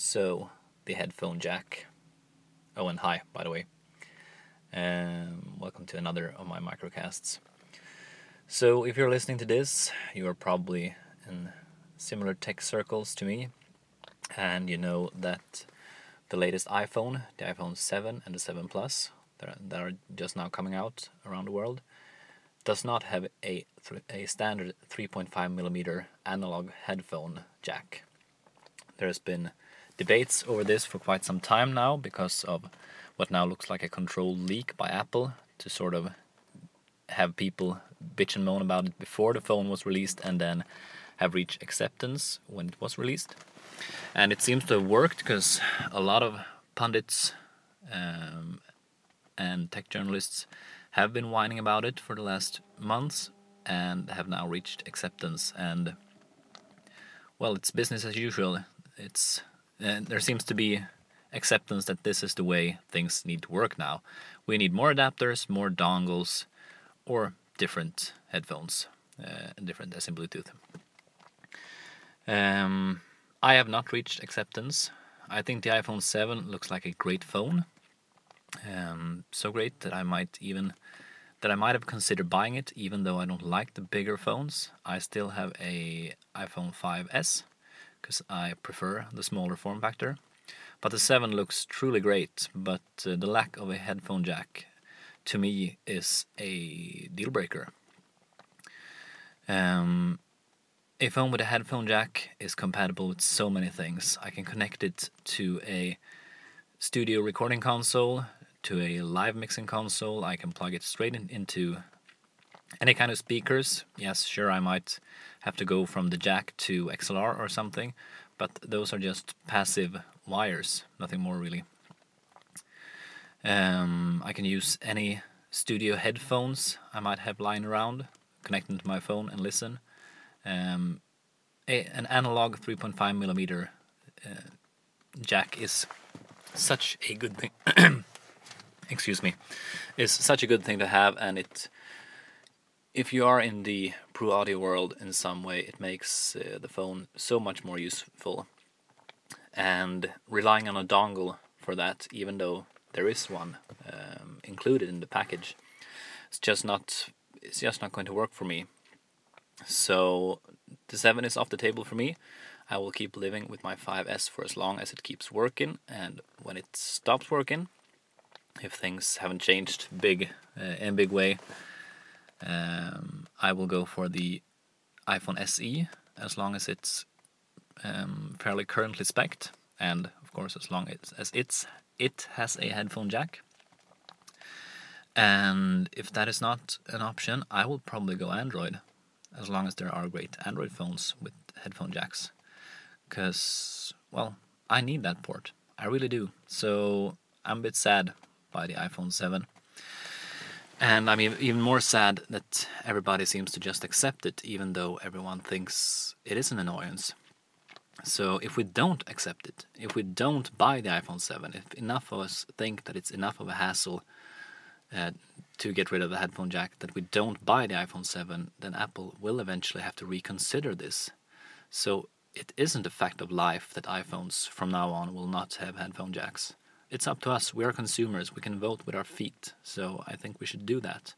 So, the headphone jack. Oh, and hi, by the way. Um, welcome to another of my microcasts. So, if you're listening to this, you are probably in similar tech circles to me, and you know that the latest iPhone, the iPhone 7 and the 7 Plus, that are, just now coming out around the world, does not have a a standard 3.5 millimeter analog headphone jack. There has been debates over this for quite some time now because of what now looks like a controlled leak by Apple to sort of have people bitch and moan about it before the phone was released and then have reached acceptance when it was released. And it seems to have worked because a lot of pundits um, and tech journalists have been whining about it for the last months and have now reached acceptance and well it's business as usual it's uh, there seems to be acceptance that this is the way things need to work now. We need more adapters, more dongles, or different headphones, uh, different as in Bluetooth. Um, I have not reached acceptance. I think the iPhone 7 looks like a great phone. Um, so great that I might even that I might have considered buying it, even though I don't like the bigger phones. I still have a iPhone 5s because I prefer the smaller form factor. But the 7 looks truly great, but uh, the lack of a headphone jack to me is a deal breaker. Um, a phone with a headphone jack is compatible with so many things. I can connect it to a studio recording console, to a live mixing console. I can plug it straight in, into any kind of speakers. Yes, sure, I might have to go from the jack to XLR or something, but those are just passive wires, nothing more really. Um, I can use any studio headphones I might have lying around, connect to my phone and listen. Um, a, an analog 3.5 millimeter uh, jack is such a good thing. excuse me, is such a good thing to have, and it if you are in the pro audio world in some way, it makes uh, the phone so much more useful. And relying on a dongle for that, even though there is one um, included in the package, it's just not it's just not going to work for me. So the seven is off the table for me. I will keep living with my 5S for as long as it keeps working, and when it stops working, if things haven't changed big uh, in big way, um, I will go for the iPhone SE as long as it's um, fairly currently spec'd, and of course as long as, as it's it has a headphone jack. And if that is not an option, I will probably go Android, as long as there are great Android phones with headphone jacks. Because, well, I need that port. I really do. So I'm a bit sad by the iPhone 7. And I mean, even more sad that everybody seems to just accept it, even though everyone thinks it is an annoyance. So if we don't accept it, if we don't buy the iPhone 7, if enough of us think that it's enough of a hassle uh, to get rid of the headphone jack, that we don't buy the iPhone 7, then Apple will eventually have to reconsider this. So it isn't a fact of life that iPhones from now on will not have headphone jacks it's up to us. We are consumers. We can vote with our feet. So I think we should do that.